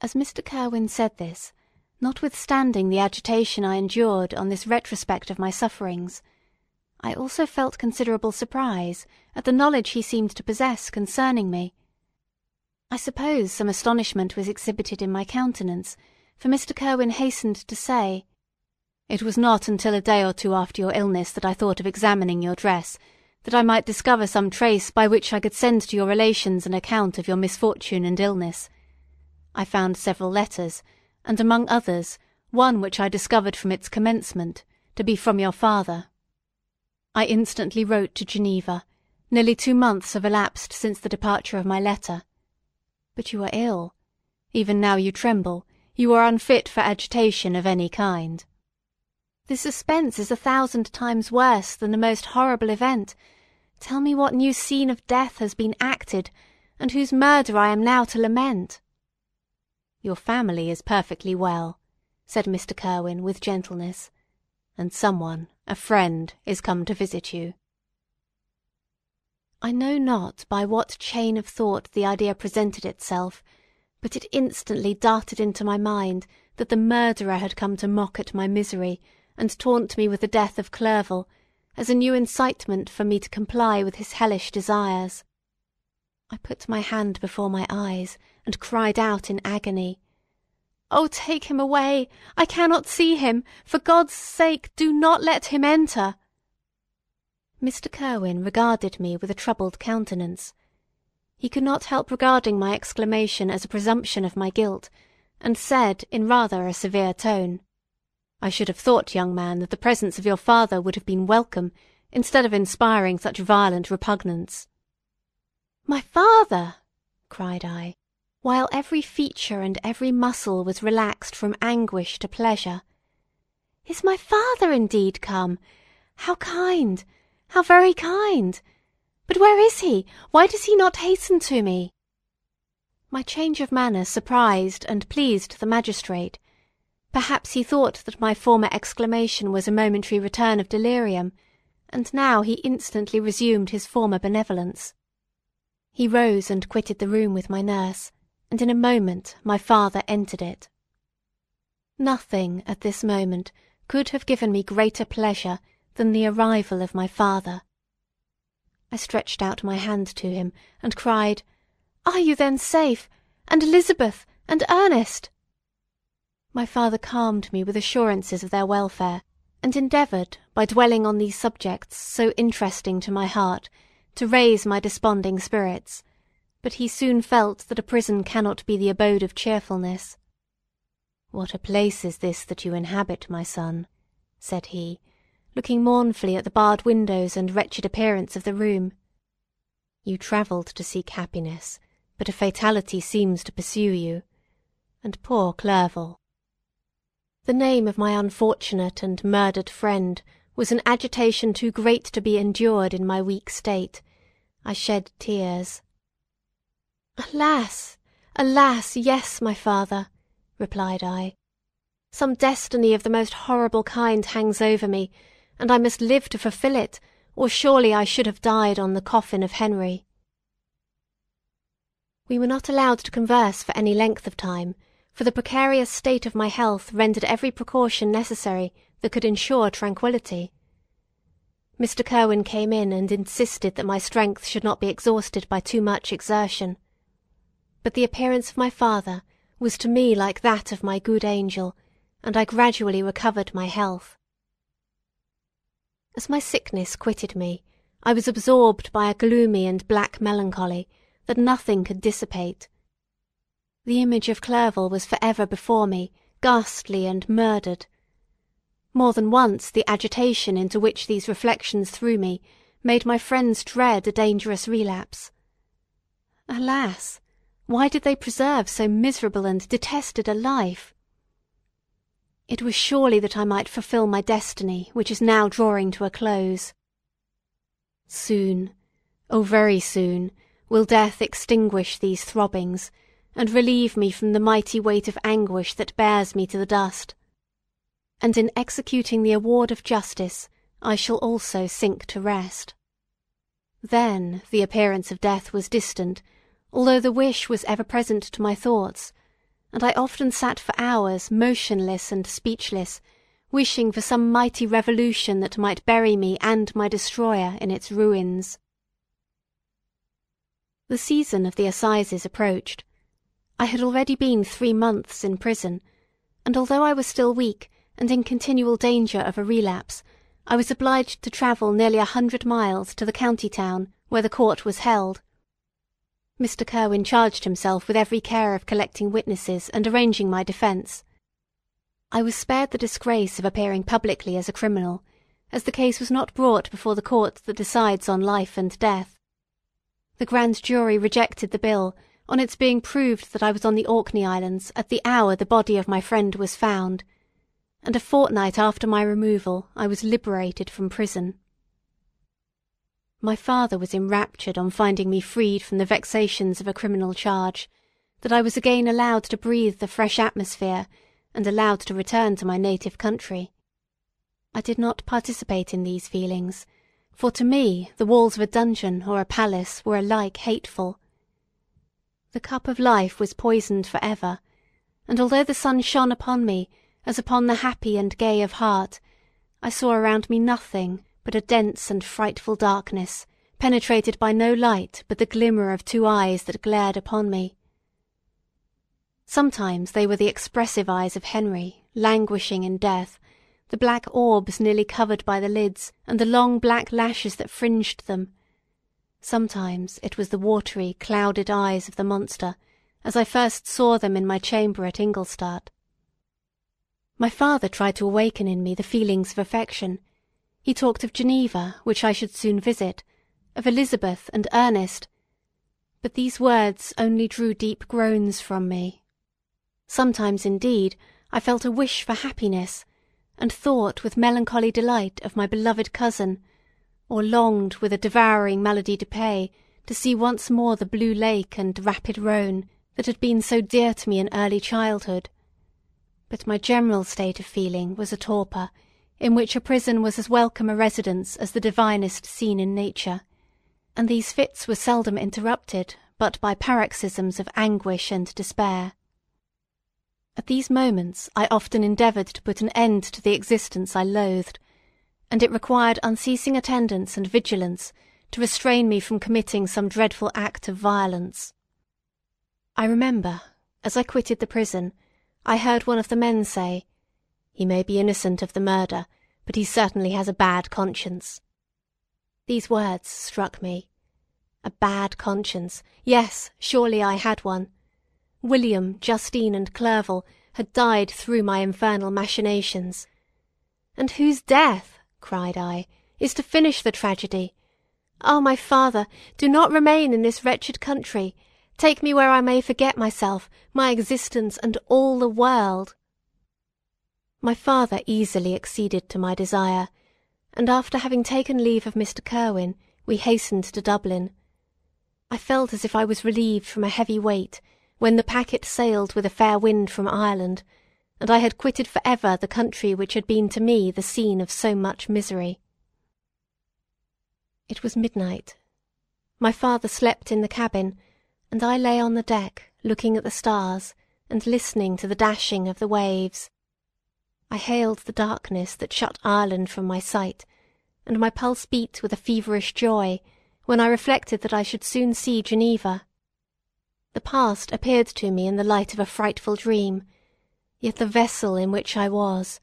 As Mr. Kirwin said this, notwithstanding the agitation I endured on this retrospect of my sufferings, I also felt considerable surprise at the knowledge he seemed to possess concerning me. I suppose some astonishment was exhibited in my countenance, for Mr. Kirwin hastened to say, "It was not until a day or two after your illness that I thought of examining your dress, that I might discover some trace by which I could send to your relations an account of your misfortune and illness. I found several letters, and among others, one which I discovered from its commencement to be from your father. I instantly wrote to Geneva. Nearly two months have elapsed since the departure of my letter. But you are ill. Even now you tremble. You are unfit for agitation of any kind. The suspense is a thousand times worse than the most horrible event. Tell me what new scene of death has been acted, and whose murder I am now to lament. Your family is perfectly well, said Mr. Kirwin with gentleness, and someone, a friend, is come to visit you. I know not by what chain of thought the idea presented itself, but it instantly darted into my mind that the murderer had come to mock at my misery and taunt me with the death of Clerval, as a new incitement for me to comply with his hellish desires. I put my hand before my eyes, and cried out in agony, "Oh, take him away! I cannot see him! For God's sake, do not let him enter!" Mr. Kirwin regarded me with a troubled countenance. He could not help regarding my exclamation as a presumption of my guilt, and said in rather a severe tone, "I should have thought, young man, that the presence of your father would have been welcome, instead of inspiring such violent repugnance." "My father!" cried I, while every feature and every muscle was relaxed from anguish to pleasure. "Is my father indeed come? How kind! How very kind! But where is he? Why does he not hasten to me?" My change of manner surprised and pleased the magistrate. Perhaps he thought that my former exclamation was a momentary return of delirium, and now he instantly resumed his former benevolence. He rose and quitted the room with my nurse, and in a moment my father entered it. Nothing at this moment could have given me greater pleasure than the arrival of my father. I stretched out my hand to him, and cried, "Are you then safe? And Elizabeth, and Ernest?" My father calmed me with assurances of their welfare, and endeavoured, by dwelling on these subjects so interesting to my heart, to raise my desponding spirits, but he soon felt that a prison cannot be the abode of cheerfulness. "What a place is this that you inhabit, my son?" said he, looking mournfully at the barred windows and wretched appearance of the room. You travelled to seek happiness, but a fatality seems to pursue you. And poor Clerval! The name of my unfortunate and murdered friend was an agitation too great to be endured in my weak state. I shed tears. Alas! alas! yes, my father, replied I. Some destiny of the most horrible kind hangs over me, and I must live to fulfil it, or surely I should have died on the coffin of Henry. We were not allowed to converse for any length of time, for the precarious state of my health rendered every precaution necessary that could ensure tranquillity. Mr. Kirwin came in and insisted that my strength should not be exhausted by too much exertion. But the appearance of my father was to me like that of my good angel, and I gradually recovered my health. As my sickness quitted me, I was absorbed by a gloomy and black melancholy that nothing could dissipate. The image of Clerval was for ever before me, ghastly and murdered. More than once the agitation into which these reflections threw me made my friends dread a dangerous relapse. Alas! why did they preserve so miserable and detested a life? It was surely that I might fulfil my destiny, which is now drawing to a close. Soon, oh very soon, will death extinguish these throbbings, and relieve me from the mighty weight of anguish that bears me to the dust. And in executing the award of justice, I shall also sink to rest. Then the appearance of death was distant, although the wish was ever present to my thoughts, and I often sat for hours motionless and speechless, wishing for some mighty revolution that might bury me and my destroyer in its ruins. The season of the assizes approached. I had already been three months in prison, and although I was still weak and in continual danger of a relapse, I was obliged to travel nearly a hundred miles to the county town where the court was held. Mr. Kirwin charged himself with every care of collecting witnesses and arranging my defence. I was spared the disgrace of appearing publicly as a criminal, as the case was not brought before the court that decides on life and death. The grand jury rejected the bill on its being proved that I was on the Orkney Islands at the hour the body of my friend was found, and a fortnight after my removal I was liberated from prison. My father was enraptured on finding me freed from the vexations of a criminal charge, that I was again allowed to breathe the fresh atmosphere, and allowed to return to my native country. I did not participate in these feelings, for to me the walls of a dungeon or a palace were alike hateful. The cup of life was poisoned for ever, and although the sun shone upon me as upon the happy and gay of heart, I saw around me nothing but a dense and frightful darkness, penetrated by no light but the glimmer of two eyes that glared upon me. Sometimes they were the expressive eyes of Henry, languishing in death, the black orbs nearly covered by the lids, and the long black lashes that fringed them. Sometimes it was the watery, clouded eyes of the monster, as I first saw them in my chamber at Ingolstadt. My father tried to awaken in me the feelings of affection, he talked of Geneva, which I should soon visit, of Elizabeth and Ernest, but these words only drew deep groans from me. Sometimes, indeed, I felt a wish for happiness, and thought with melancholy delight of my beloved cousin, or longed with a devouring maladie du pays to see once more the blue lake and rapid Rhone that had been so dear to me in early childhood. But my general state of feeling was a torpor in which a prison was as welcome a residence as the divinest scene in nature, and these fits were seldom interrupted but by paroxysms of anguish and despair. At these moments I often endeavoured to put an end to the existence I loathed, and it required unceasing attendance and vigilance to restrain me from committing some dreadful act of violence. I remember, as I quitted the prison, I heard one of the men say, he may be innocent of the murder, but he certainly has a bad conscience. These words struck me. A bad conscience. Yes, surely I had one. William, Justine, and Clerval had died through my infernal machinations. And whose death, cried I, is to finish the tragedy? Oh, my father, do not remain in this wretched country. Take me where I may forget myself, my existence, and all the world. My father easily acceded to my desire, and after having taken leave of Mr. Kirwin, we hastened to Dublin. I felt as if I was relieved from a heavy weight when the packet sailed with a fair wind from Ireland, and I had quitted for ever the country which had been to me the scene of so much misery. It was midnight. My father slept in the cabin, and I lay on the deck looking at the stars and listening to the dashing of the waves. I hailed the darkness that shut Ireland from my sight, and my pulse beat with a feverish joy when I reflected that I should soon see Geneva. The past appeared to me in the light of a frightful dream, yet the vessel in which I was,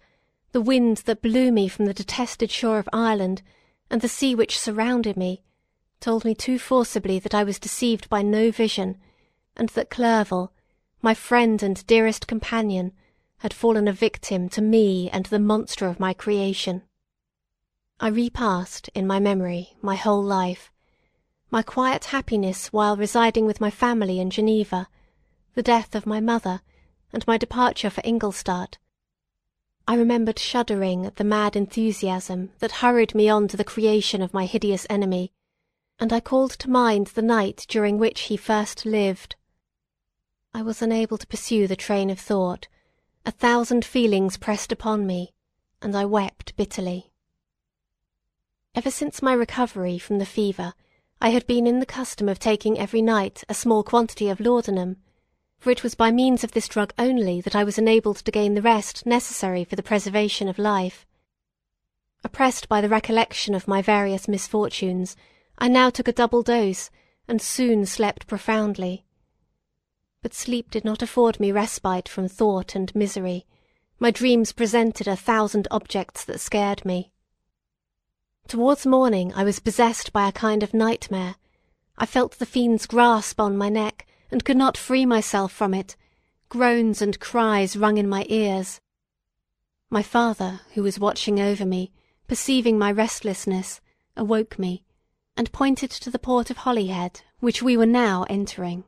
the wind that blew me from the detested shore of Ireland, and the sea which surrounded me, told me too forcibly that I was deceived by no vision, and that Clerval, my friend and dearest companion, had fallen a victim to me and the monster of my creation. I repassed in my memory my whole life, my quiet happiness while residing with my family in Geneva, the death of my mother, and my departure for Ingolstadt. I remembered shuddering at the mad enthusiasm that hurried me on to the creation of my hideous enemy, and I called to mind the night during which he first lived. I was unable to pursue the train of thought, a thousand feelings pressed upon me, and I wept bitterly. Ever since my recovery from the fever, I had been in the custom of taking every night a small quantity of laudanum. for it was by means of this drug only that I was enabled to gain the rest necessary for the preservation of life. Oppressed by the recollection of my various misfortunes, I now took a double dose, and soon slept profoundly. But sleep did not afford me respite from thought and misery. My dreams presented a thousand objects that scared me. Towards morning I was possessed by a kind of nightmare. I felt the fiend's grasp on my neck, and could not free myself from it. Groans and cries rung in my ears. My father, who was watching over me, perceiving my restlessness, awoke me, and pointed to the port of Holyhead, which we were now entering.